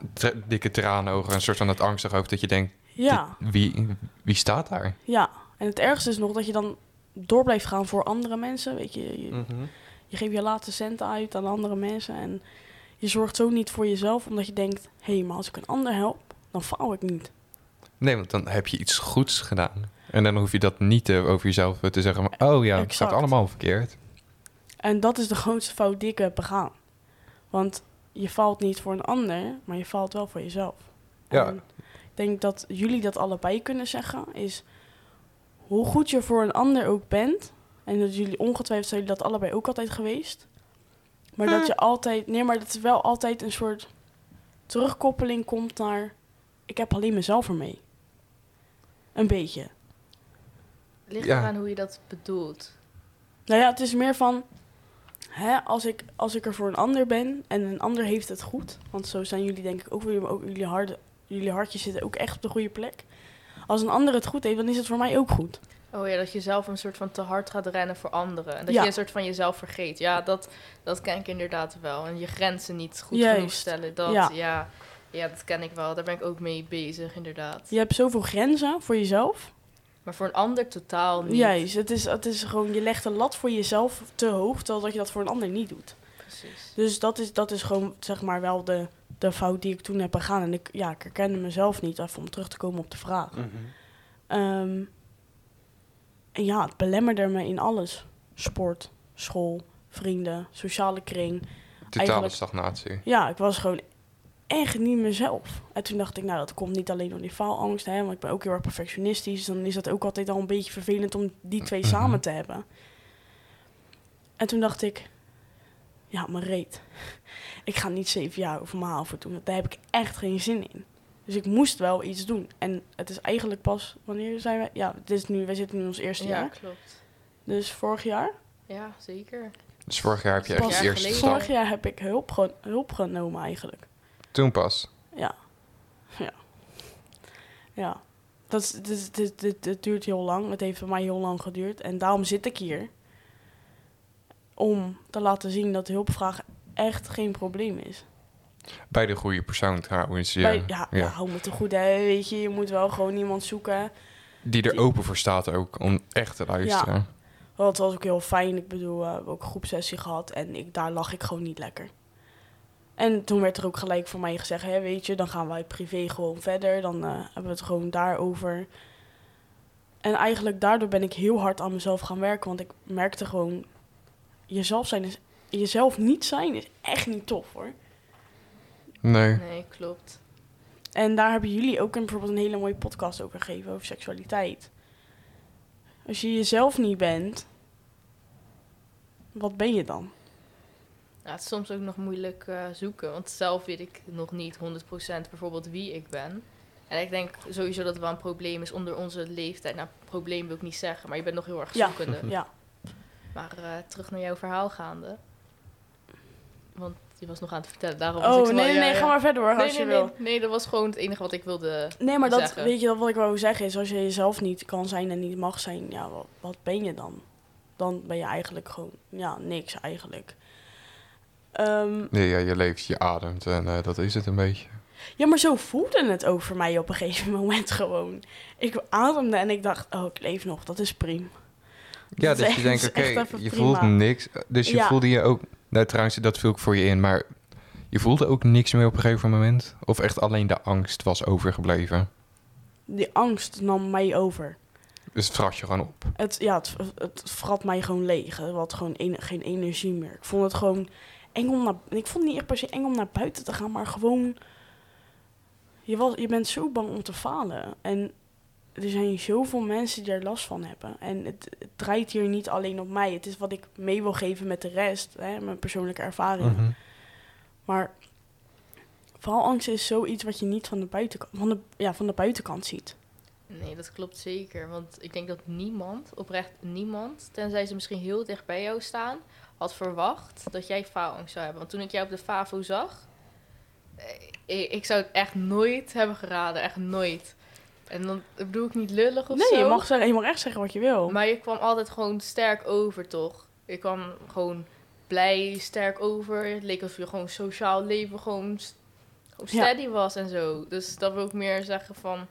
dikke traanogen, een soort van het angstig hoofd... dat je denkt, Ja, dit- wie, wie staat daar? ja. En het ergste is nog dat je dan door blijft gaan voor andere mensen. Weet je, je, je geeft je laatste centen uit aan andere mensen. En je zorgt zo niet voor jezelf, omdat je denkt... hé, hey, maar als ik een ander help, dan faal ik niet. Nee, want dan heb je iets goeds gedaan. En dan hoef je dat niet eh, over jezelf te zeggen... Maar, oh ja, het Exact. gaat allemaal verkeerd. En dat is de grootste fout die ik heb begaan. Want je valt niet voor een ander, maar je valt wel voor jezelf. Ja. En ik denk dat jullie dat allebei kunnen zeggen, is hoe goed je voor een ander ook bent. En dat jullie ongetwijfeld zijn jullie dat allebei ook altijd geweest. Maar dat je altijd, nee, maar dat er wel altijd een soort terugkoppeling komt naar, ik heb alleen mezelf ermee. Een beetje. Ligt Ja. eraan hoe je dat bedoelt. Nou ja, het is meer van, hè, als, ik, als ik er voor een ander ben en een ander heeft het goed, want zo zijn jullie denk ik ook, jullie, ook jullie, harde, jullie hartjes zitten ook echt op de goede plek. Als een ander het goed heeft, dan is het voor mij ook goed. Oh ja, dat je zelf een soort van te hard gaat rennen voor anderen. En dat Ja. je een soort van jezelf vergeet. Ja, dat, dat ken ik inderdaad wel. En je grenzen niet goed Juist. genoeg stellen. Dat, Ja. ja. Ja, dat ken ik wel. Daar ben ik ook mee bezig, inderdaad. Je hebt zoveel grenzen voor jezelf. Maar voor een ander totaal niet. Juist, het is, het is gewoon, je legt een lat voor jezelf te hoog, terwijl dat je dat voor een ander niet doet. Precies. Dus dat is, dat is gewoon, zeg maar, wel de, de fout die ik toen heb begaan. En ik, ja, ik herkende mezelf niet, even om terug te komen op de vraag. Ehm, en ja, het belemmerde me in alles. Sport, school, vrienden, sociale kring. Totale Eigenlijk- stagnatie. Ja, ik was gewoon echt niet mezelf. En toen dacht ik, nou, dat komt niet alleen door die faalangst, hè, want ik ben ook heel erg perfectionistisch. Dan is dat ook altijd al een beetje vervelend om die twee Mhm. samen te hebben. En toen dacht ik, ja, maar reet. Ik ga niet zeven jaar over mijn haven doen. Daar heb ik echt geen zin in. Dus ik moest wel iets doen. En het is eigenlijk pas, wanneer zijn we? Ja, het is nu, wij zitten nu in ons eerste Ja, jaar. klopt. Dus vorig jaar. Ja, zeker. Dus vorig jaar heb je echt eerste stap. Vorig jaar heb ik hulp, ge- hulp genomen eigenlijk. Toen pas. Ja. Ja. Ja. Dat, is, dit, dit, dit, dit duurt heel lang. Het heeft voor mij heel lang geduurd. En daarom zit ik hier. Om te laten zien dat hulpvraag echt geen probleem is. Bij de goede persoon trouwens. Ja. Bij- ja, ja. ja. hou me te goed, hè. Weet je, je moet wel gewoon iemand zoeken. Die er Die- open voor staat ook om echt te luisteren. Want het was ook heel fijn. Ik bedoel, we hebben ook een groepsessie gehad. En ik, daar lag ik gewoon niet lekker. En toen werd er ook gelijk voor mij gezegd... Hè, weet je, dan gaan wij privé gewoon verder. Dan eh, hebben we het gewoon daarover. En eigenlijk daardoor ben ik heel hard aan mezelf gaan werken. Want ik merkte gewoon... Jezelf zijn is... Jezelf niet zijn is echt niet tof, hoor. Nee. Nee, klopt. En daar hebben jullie ook een, bijvoorbeeld een hele mooie podcast over gegeven. Over seksualiteit. Als je jezelf niet bent... Wat ben je dan? Ja, het is soms ook nog moeilijk eh, zoeken, want zelf weet ik nog niet 100% bijvoorbeeld wie ik ben. En ik denk sowieso dat het wel een probleem is onder onze leeftijd. Nou, probleem wil ik niet zeggen, maar je bent nog heel erg Ja. zoekende. Ja. Maar eh, terug naar jouw verhaal gaande. Want je was nog aan het vertellen, daarom was Oh, nee, nee, ja, nee, ja. ga maar verder hoor, Nee, als nee, je nee, wil. nee, dat was gewoon het enige wat ik wilde. Nee, maar dat, zeggen. weet je, wat ik wou zeggen is, als je jezelf niet kan zijn en niet mag zijn, ja, wat, wat ben je dan? Dan ben je eigenlijk gewoon, ja, niks eigenlijk. Ehm, Nee, ja, je leeft, je ademt en eh, dat is het een beetje. ja, maar zo voelde het ook voor mij op een gegeven moment gewoon. Ik ademde en ik dacht, oh, ik leef nog, dat is prima. Ja, Dat dus je denkt, oké, je prima. voelt niks. Dus je Ja. voelde je ook... Nou, trouwens, dat vul ik voor je in, maar... Je voelde ook niks meer op een gegeven moment? Of echt alleen de angst was overgebleven? Die angst nam mij over. Dus het vrat je gewoon op. Het, ja, het, het vrat mij gewoon leeg. Het had gewoon geen energie meer. Ik vond het gewoon eng om naar... Ik vond het niet echt per se eng om naar buiten te gaan, maar gewoon... Je, was, je bent zo bang om te falen. En er zijn zoveel mensen die er last van hebben. En het, het draait hier niet alleen op mij. Het is wat ik mee wil geven met de rest. Hè, mijn persoonlijke ervaring. Mhm. Maar faalangst is zoiets wat je niet van de, buitenkant, van, de, ja, van de buitenkant ziet. Nee, dat klopt zeker. Want ik denk dat niemand, oprecht niemand, tenzij ze misschien heel dicht bij jou staan, had verwacht dat jij faalangst zou hebben. Want toen ik jou op de FAVO zag, eh, ik, ik zou het echt nooit hebben geraden. Echt nooit. En dan bedoel ik niet lullig of nee, zo. je mag, zeggen, je mag echt zeggen wat je wil. Maar je kwam altijd gewoon sterk over, toch? Je kwam gewoon blij, sterk over. Het leek alsof je gewoon sociaal leven gewoon, gewoon Ja. steady was en zo. Dus dat wil ik meer zeggen van...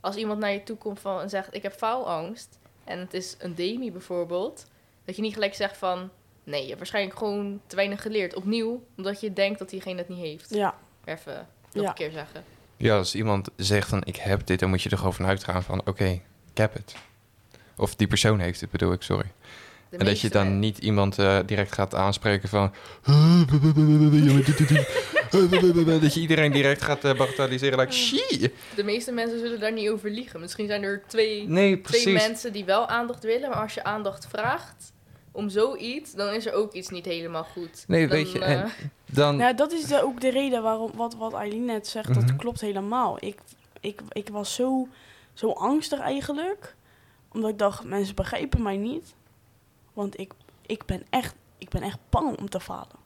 Als iemand naar je toe komt van, en zegt, ik heb faalangst... en het is een demi bijvoorbeeld... dat je niet gelijk zegt van... nee, je hebt waarschijnlijk gewoon te weinig geleerd. Opnieuw, omdat je denkt dat diegene het niet heeft. Ja, Even nog Ja. een keer zeggen. Ja, als iemand zegt van ik heb dit, dan moet je er gewoon vanuit gaan van oké, ik heb het. Of die persoon heeft het, bedoel ik, sorry. De en dat je dan niet iemand eh, direct gaat aanspreken van... dat je iedereen direct gaat eh, bagatelliseren, like, shit. De meeste mensen zullen daar niet over liegen. Misschien zijn er twee... Nee, twee mensen die wel aandacht willen, maar als je aandacht vraagt om zoiets, dan is er ook iets niet helemaal goed. Nee, Dan, weet je, eh, en dan... Nou, dat is de, ook de reden waarom wat, wat Eileen net zegt, Mhm. dat klopt helemaal. Ik, ik, ik was zo, zo angstig eigenlijk, omdat ik dacht, mensen begrijpen mij niet. Want ik, ik, ben echt, ik ben echt bang om te falen.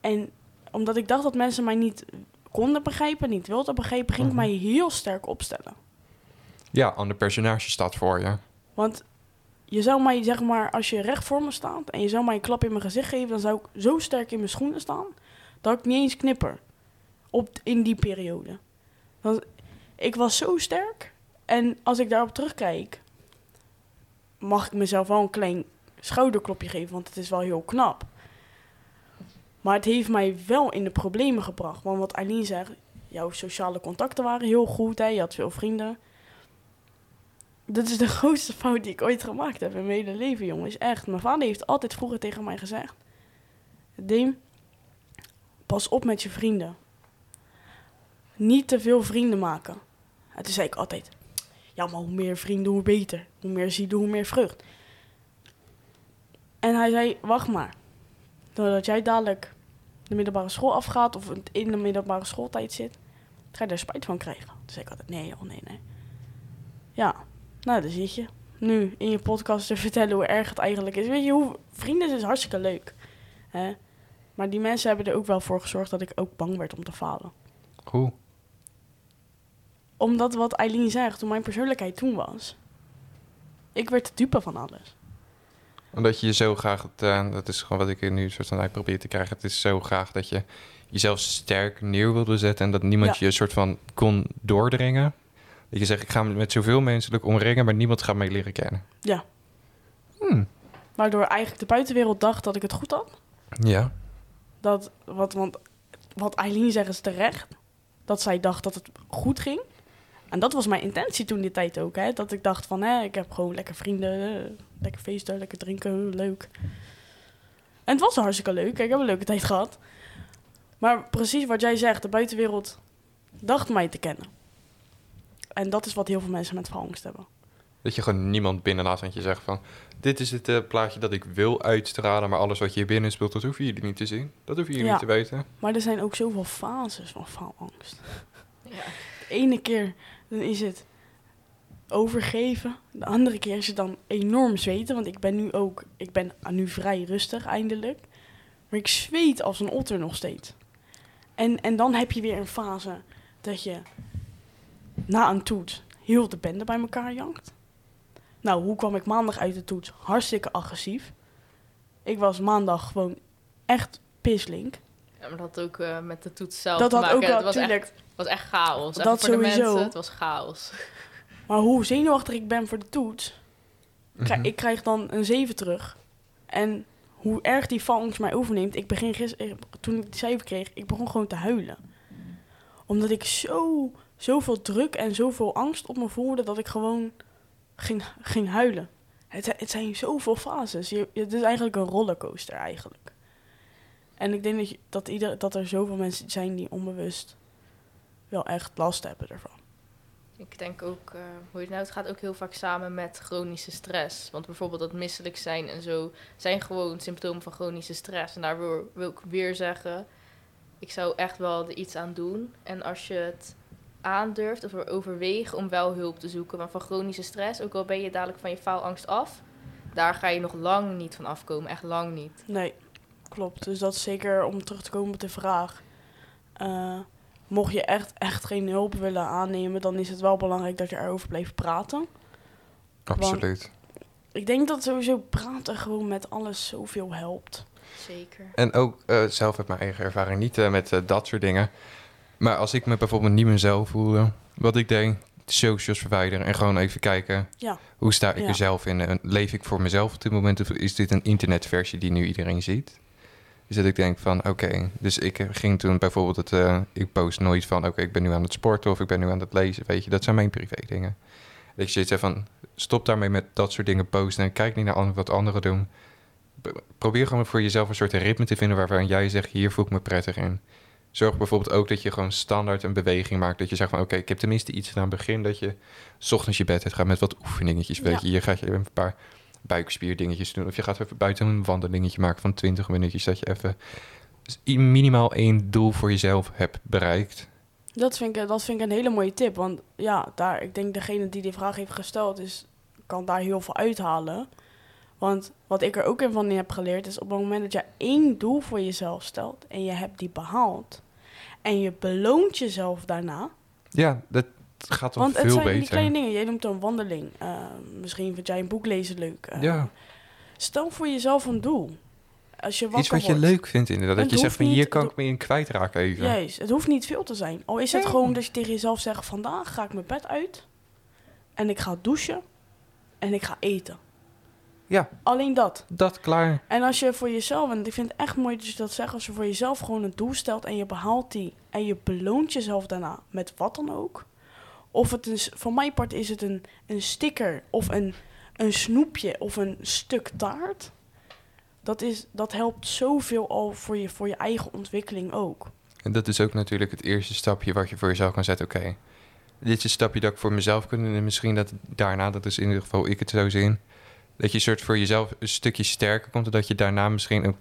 En omdat ik dacht dat mensen mij niet konden begrijpen, niet wilden begrijpen, ging Mhm. ik mij heel sterk opstellen. Ja, ander personage staat voor je. Want je zou mij, zeg maar, als je recht voor me staat en je zou mij een klap in mijn gezicht geven, dan zou ik zo sterk in mijn schoenen staan dat ik niet eens knipper. Op, in die periode. Want ik was zo sterk. En als ik daarop terugkijk, mag ik mezelf wel een klein schouderklopje geven, want het is wel heel knap. Maar het heeft mij wel in de problemen gebracht. Want wat Eileen zegt, jouw sociale contacten waren heel goed, hè? je had veel vrienden. Dit is de grootste fout die ik ooit gemaakt heb in mijn hele leven, jongens. Echt. Mijn vader heeft altijd vroeger tegen mij gezegd... Deem, pas op met je vrienden. Niet te veel vrienden maken. En toen zei ik altijd... Ja, maar hoe meer vrienden, hoe beter. Hoe meer zielen, hoe meer vrucht. En hij zei, wacht maar. Doordat jij dadelijk de middelbare school afgaat... of in de middelbare schooltijd zit... ga je daar spijt van krijgen. Toen zei ik altijd, nee, oh nee, nee. Ja, nou, daar zit je. Nu in je podcast te vertellen hoe erg het eigenlijk is. Weet je, hoe, vrienden is hartstikke leuk. Hè? Maar die mensen hebben er ook wel voor gezorgd dat ik ook bang werd om te falen. Hoe? Omdat wat Eileen zegt, hoe mijn persoonlijkheid toen was. Ik werd de dupe van alles. Omdat je je zo graag, het, eh, dat is gewoon wat ik nu soort van uit probeer te krijgen. Het is zo graag dat je jezelf sterk neer wilde zetten en dat niemand Ja. je een soort van kon doordringen. Dat je zegt, ik ga me met zoveel mensen omringen, maar niemand gaat mij leren kennen. Ja. Hmm. Waardoor eigenlijk de buitenwereld dacht dat ik het goed had. Ja. Dat, wat, want wat Eileen zegt is terecht. Dat zij dacht dat het goed ging. En dat was mijn intentie toen die tijd ook. Hè? Dat ik dacht van, hè, ik heb gewoon lekker vrienden. eh, lekker feesten, lekker drinken, leuk. En het was hartstikke leuk. Ik heb een leuke tijd gehad. Maar precies wat jij zegt, de buitenwereld dacht mij te kennen. En dat is wat heel veel mensen met faalangst hebben. Dat je gewoon niemand binnenlaat want je zegt van... dit is het eh, plaatje dat ik wil uitstralen... maar alles wat je hier binnen speelt, dat hoeven jullie niet te zien. Dat hoeven jullie Ja. niet te weten. Maar er zijn ook zoveel fases van faalangst. Ja. De ene keer dan is het overgeven. De andere keer is het dan enorm zweten. Want ik ben nu ook, ik ben nu vrij rustig eindelijk. Maar ik zweet als een otter nog steeds. En, en dan heb je weer een fase dat je na een toets heel de bende bij elkaar jankt. Nou, hoe kwam ik maandag uit de toets? Hartstikke agressief. Ik was maandag gewoon echt pislink. Ja, maar dat had ook eh, met de toets zelf Dat te had maken. ook wel, het was tuurlijk. echt, het was echt chaos. Dat voor de sowieso. mensen, het was chaos. Maar hoe zenuwachtig ik ben voor de toets, Mhm. ik krijg dan een 7 terug. En hoe erg die faalangst mij overneemt, ik begin gisteren, toen ik die cijfer kreeg, ik begon gewoon te huilen. Omdat ik zo, zoveel druk en zoveel angst op me voelde, dat ik gewoon ging, ging huilen. Het, het zijn zoveel fases. Je, het is eigenlijk een rollercoaster eigenlijk. En ik denk dat, dat, ieder, dat er zoveel mensen zijn die onbewust wel echt last hebben ervan. Ik denk ook, eh, hoe je het nou, het gaat ook heel vaak samen met chronische stress. Want bijvoorbeeld dat misselijk zijn en zo zijn gewoon symptomen van chronische stress. En daar wil, wil ik weer zeggen, ik zou echt wel er iets aan doen. En als je het aandurft of er overweegt om wel hulp te zoeken. Want van chronische stress, ook al ben je dadelijk van je faalangst af, daar ga je nog lang niet van afkomen. Echt lang niet. Nee, klopt. Dus dat is zeker om terug te komen op de vraag. Eh, mocht je echt, echt geen hulp willen aannemen, dan is het wel belangrijk dat je erover blijft praten. Absoluut. Ik denk dat sowieso praten gewoon met alles zoveel helpt. Zeker. En ook eh, zelf heb mijn eigen ervaring niet eh, met dat soort dingen. Maar als ik me bijvoorbeeld niet mezelf voelde, wat ik deed, socials verwijderen en gewoon even kijken Ja. hoe sta ik Ja. er zelf in. En leef ik voor mezelf op dit moment of is dit een internetversie die nu iedereen ziet? Dus dat ik denk van oké, dus ik eh, ging toen bijvoorbeeld het, eh, ik post nooit van oké, ik ben nu aan het sporten of ik ben nu aan het lezen, weet je, dat zijn mijn privé dingen. Dat je zoiets hebt van stop daarmee met dat soort dingen posten en kijk niet naar wat anderen doen. Probeer gewoon voor jezelf een soort ritme te vinden waarvan jij zegt hier voel ik me prettig in. Zorg bijvoorbeeld ook dat je gewoon standaard een beweging maakt. Dat je zegt van oké, ik heb tenminste iets gedaan. Begin dat je 's ochtends je bed uit gaat met wat oefeningetjes. Weet je, je gaat je een paar buikspierdingetjes doen. Of je gaat even buiten een wandelingetje maken van 20 minuutjes. Dat je even minimaal één doel voor jezelf hebt bereikt. Dat vind, ik, dat vind ik een hele mooie tip. Want ja, daar, ik denk degene die die vraag heeft gesteld, is, kan daar heel veel uithalen. Want wat ik er ook in van heb geleerd, is op het moment dat je één doel voor jezelf stelt en je hebt die behaald. En je beloont jezelf daarna. Ja, dat gaat toch Want het veel zijn beter. die kleine dingen. Jij noemt een wandeling. Eh, misschien vind jij een boek lezen leuk. Eh, Ja. Stel voor jezelf een doel. Als je Iets wat je wordt. leuk vindt inderdaad. Dat je zegt van hier kan ik me in kwijtraken even. Juist, het hoeft niet veel te zijn. Al is het Nee. gewoon dat je tegen jezelf zegt: vandaag ga ik mijn bed uit en ik ga douchen en ik ga eten. Ja, Alleen dat. dat klaar. En als je voor jezelf, en ik vind het echt mooi dat je dat zegt, als je voor jezelf gewoon een doel stelt en je behaalt die en je beloont jezelf daarna met wat dan ook, Of het is, van mijn part is het een, een sticker of een, een snoepje of een stuk taart. Dat, is, dat helpt zoveel al voor je, voor je eigen ontwikkeling ook. En dat is ook natuurlijk het eerste stapje wat je voor jezelf kan zetten. Oké, dit is een stapje dat ik voor mezelf kan doen. En misschien dat daarna, dat is in ieder geval ik het zo zien... dat je soort voor jezelf een stukje sterker komt... en dat je daarna misschien ook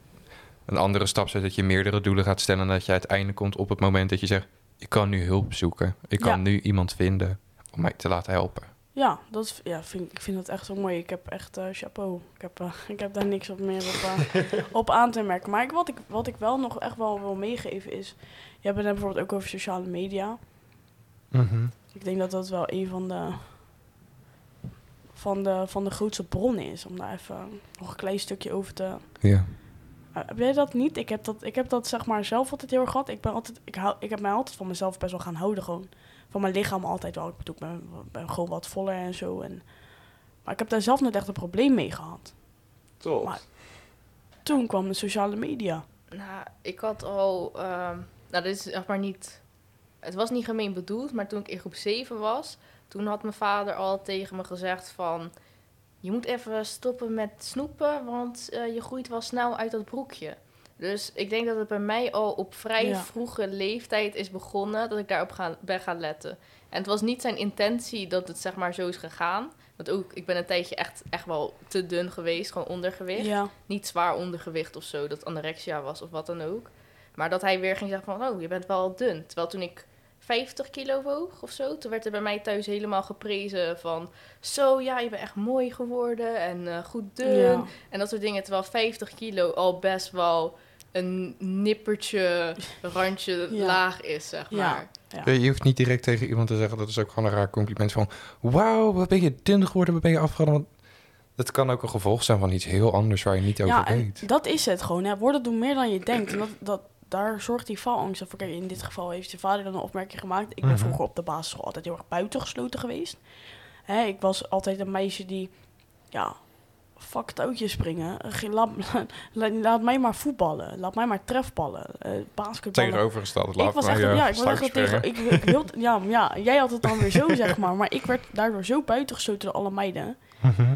een andere stap zet... dat je meerdere doelen gaat stellen... en dat je uiteindelijk komt op het moment dat je zegt... ik kan nu hulp zoeken. Ik kan Ja. nu iemand vinden om mij te laten helpen. Ja, dat is, ja vind, ik vind dat echt zo mooi. Ik heb echt eh, chapeau. Ik heb, eh, ik heb daar niks op meer op, eh, op aan te merken. Maar ik, wat, ik, wat ik wel nog echt wel wil meegeven is... Je hebt het bijvoorbeeld ook over sociale media. Ik denk dat dat wel een van de, van de, van de grootste bronnen is. Om daar even nog een klein stukje over te... Ja. Uh, heb jij dat niet? Ik heb dat, ik heb dat zeg maar zelf altijd heel erg gehad. Ik, ben altijd, ik, hou, ik heb mij altijd van mezelf best wel gaan houden. Gewoon van mijn lichaam altijd wel. Ik bedoel, ik ben, ben gewoon wat voller en zo. En, maar ik heb daar zelf nooit echt een probleem mee gehad. Top. Maar- Toen kwam de sociale media. Nou, ik had al... ehm, nou, dit is zeg maar niet... Het was niet gemeen bedoeld, maar toen ik in groep 7 was... Toen had mijn vader al tegen me gezegd van... Je moet even stoppen met snoepen, want eh, je groeit wel snel uit dat broekje. Dus ik denk dat het bij mij al op vrij Ja. vroege leeftijd is begonnen... dat ik daarop ga, ben gaan letten. En het was niet zijn intentie dat het zeg maar zo is gegaan. Want ook, ik ben een tijdje echt, echt wel te dun geweest, gewoon ondergewicht Ja, niet zwaar ondergewicht of zo, dat anorexia was of wat dan ook. Maar dat hij weer ging zeggen van, oh, je bent wel dun. Terwijl toen ik 50 kilo woog of zo, toen werd er bij mij thuis helemaal geprezen van, zo, ja, je bent echt mooi geworden en eh, goed dun. ja. En dat soort dingen, terwijl 50 kilo al best wel een nippertje, randje Ja. laag is, zeg Ja. maar. Ja. Je hoeft niet direct tegen iemand te zeggen... dat is ook gewoon een raar compliment van... wauw, wat ben je dun geworden, wat ben je afgevallen. Want dat kan ook een gevolg zijn van iets heel anders... waar je niet over weet. dat is het gewoon. Hè. Woorden doen meer dan je denkt. En dat, dat, daar zorgt die faalangst voor. Kijk, in dit geval heeft je vader dan een opmerking gemaakt. Ik ben Mhm. vroeger op de basisschool altijd heel erg buitengesloten geweest. Hè, ik was altijd een meisje die, ja, fuck touwtjes springen. Geen- Laat, laat, laat mij maar voetballen. Laat mij maar trefballen. eh basketballen. Tegenovergesteld. Ik was echt, ja, ik was echt wel tegen, ik, ik hield, ja, ja, jij had het dan weer zo, zeg maar. Maar ik werd daardoor zo buitengesloten door alle meiden Mhm.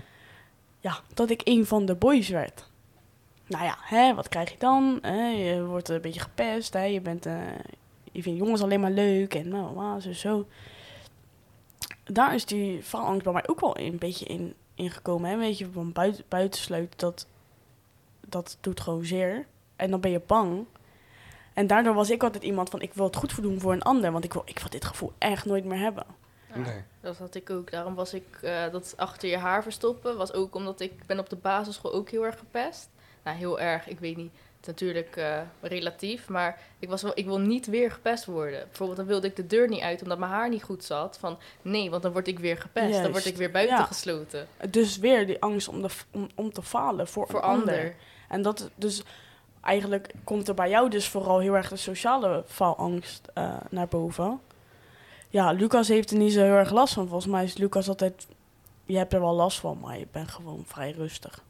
ja, dat ik een van de boys werd. Nou ja, hè, wat krijg je dan? Hè, je wordt een beetje gepest. Hè, je, bent, eh, je vindt jongens alleen maar leuk en nou, nou, zo, zo. Daar is die faalangst bij mij ook wel een beetje in, in gekomen. Hè? Weet je, van buiten, buitensluiten, dat, dat doet gewoon zeer. En dan ben je bang. En daardoor was ik altijd iemand van, ik wil het goed voor doen voor een ander. Want ik wil, ik wil dit gevoel echt nooit meer hebben. Ja. Nee. Dat had ik ook. Daarom was ik eh, dat achter je haar verstoppen. Was ook omdat ik ben op de basisschool ook heel erg gepest. Nou, heel erg. Ik weet niet. Het is natuurlijk eh, relatief. Maar ik, was wel, ik wil niet weer gepest worden. Bijvoorbeeld dan wilde ik de deur niet uit omdat mijn haar niet goed zat. Van nee, want dan word ik weer gepest. Dan word ik weer buiten Ja. gesloten. Dus weer die angst om, de, om, om te falen voor, Voor een ander. ander. En dat dus eigenlijk komt er bij jou dus vooral heel erg de sociale faalangst eh, naar boven. Ja, Lucas heeft er niet zo heel erg last van. Volgens mij is Lucas altijd. Je hebt er wel last van, maar je bent gewoon vrij rustig.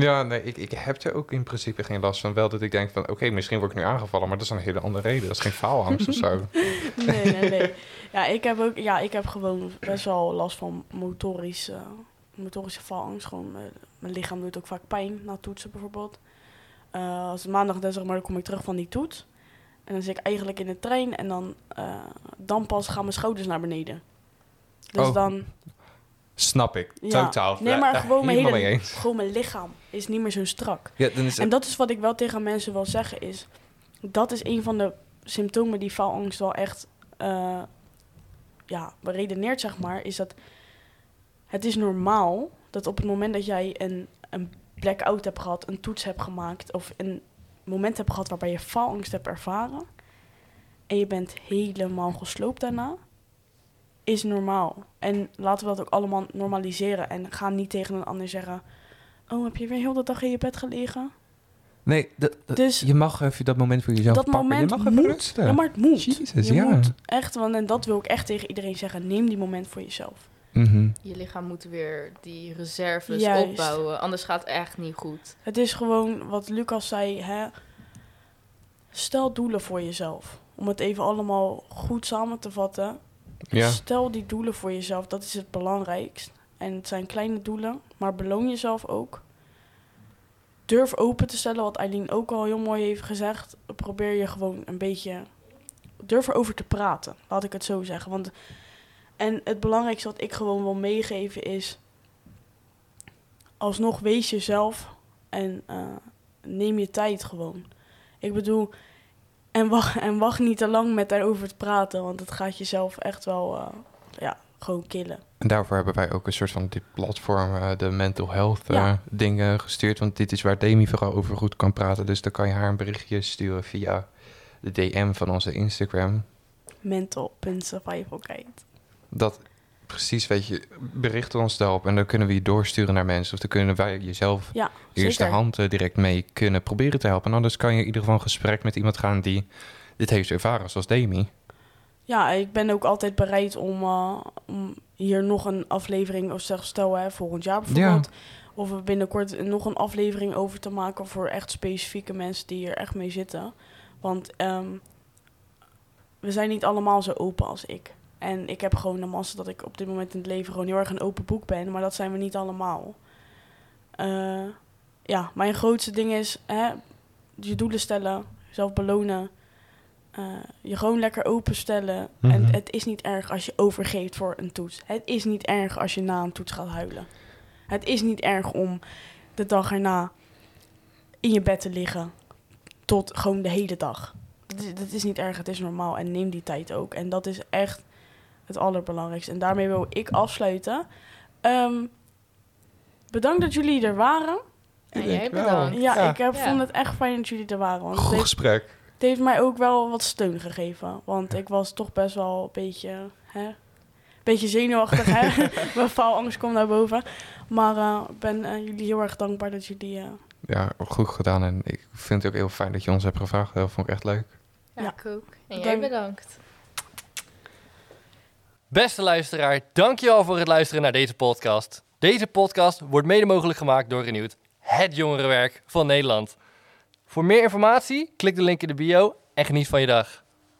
Ja, nee, ik, ik heb er ook in principe geen last van. Wel dat ik denk van, oké, misschien word ik nu aangevallen, maar dat is een hele andere reden. Dat is geen faalangst of zo. Nee, nee, nee. Ja, ik heb ook. Ja, ik heb gewoon best wel last van motorisch, eh, motorische faalangst. Gewoon, eh, mijn lichaam doet ook vaak pijn na toetsen bijvoorbeeld. Eh, als het maandag is, zeg maar, dan kom ik terug van die toets. En dan zit ik eigenlijk in de trein en dan, eh, dan pas gaan mijn schouders naar beneden. Dus Oh. dan, Snap ik, Ja. totaal. nee, maar gewoon mijn, hele, gewoon mijn lichaam is niet meer zo strak. Ja, dan is En dat is wat ik wel tegen mensen wil zeggen is... Dat is een van de symptomen die faalangst wel echt... eh, ja, beredeneert, zeg maar, is dat... Het is normaal dat op het moment dat jij een, een blackout hebt gehad... een toets hebt gemaakt... of een moment hebt gehad waarbij je faalangst hebt ervaren... en je bent helemaal gesloopt daarna... is normaal. En laten we dat ook allemaal normaliseren... en ga niet tegen een ander zeggen... Oh, heb je weer heel de dag in je bed gelegen? Nee, dat, dat- Dus- je mag even dat moment voor jezelf dat pakken. moment je mag even moet. rusten. Ja, maar het moet. Jezus, je ja. moet echt, want en dat wil ik echt tegen iedereen zeggen. Neem die moment voor jezelf. Mhm. Je lichaam moet weer die reserves Juist. opbouwen. Anders gaat het echt niet goed. Het is gewoon wat Lucas zei. Hè? Stel doelen voor jezelf. Om het even allemaal goed samen te vatten. Stel die doelen voor jezelf, dat is het belangrijkst. En het zijn kleine doelen, maar beloon jezelf ook. Durf open te stellen, wat Eileen ook al heel mooi heeft gezegd. Probeer je gewoon een beetje. Durf erover te praten, laat ik het zo zeggen. Want, en het belangrijkste wat ik gewoon wil meegeven is. Alsnog wees jezelf en eh, neem je tijd gewoon. Ik bedoel, en wacht, en wacht niet te lang met daarover te praten, want het gaat jezelf echt wel eh, ja, gewoon killen. En daarvoor hebben wij ook een soort van dit platform, eh, de mental health eh, Ja. dingen gestuurd. Want dit is waar Demi vooral over goed kan praten. Dus dan kan je haar een berichtje sturen via de DM van onze Instagram. Mental.survivalguide. Dat precies, weet je, bericht ons daarop. En dan kunnen we je doorsturen naar mensen. Of dan kunnen wij jezelf Ja, eerste zeker. hand eh, direct mee kunnen proberen te helpen. En anders kan je in ieder geval een gesprek met iemand gaan die dit heeft ervaren, zoals Demi. Ja, ik ben ook altijd bereid om, eh, om hier nog een aflevering, of zeg, stel hè, volgend jaar bijvoorbeeld, of we binnenkort nog een aflevering over te maken voor echt specifieke mensen die hier echt mee zitten. Want ehm, we zijn niet allemaal zo open als ik. En ik heb gewoon de massa dat ik op dit moment in het leven gewoon heel erg een open boek ben, maar dat zijn we niet allemaal. Eh, ja, mijn grootste ding is hè, je doelen stellen, jezelf belonen. eh, je gewoon lekker openstellen. En Mhm. het is niet erg als je overgeeft voor een toets. Het is niet erg als je na een toets gaat huilen. Het is niet erg om de dag erna in je bed te liggen. Tot gewoon de hele dag. Dat is, dat is niet erg, het is normaal. En neem die tijd ook. En dat is echt het allerbelangrijkste. En daarmee wil ik afsluiten. Ehm, bedankt dat jullie er waren. En Ik jij bedankt. Ja, Ja. ik heb, Ja. vond het echt fijn dat jullie er waren. Want het Goed heeft, gesprek. het heeft mij ook wel wat steun gegeven. Want ik was toch best wel een beetje, hè, beetje zenuwachtig. Hè? Mijn faalangst komt naar boven. Maar eh, ik ben eh, jullie heel erg dankbaar dat jullie... eh, Ja, goed gedaan. En ik vind het ook heel fijn dat je ons hebt gevraagd. Dat vond ik echt leuk. Ja, Ja. ik ook. En Bedankt. jij bedankt. Beste luisteraar, dankjewel voor het luisteren naar deze podcast. Deze podcast wordt mede mogelijk gemaakt door Renewed, het jongerenwerk van Nederland. Voor meer informatie, klik de link in de bio en geniet van je dag.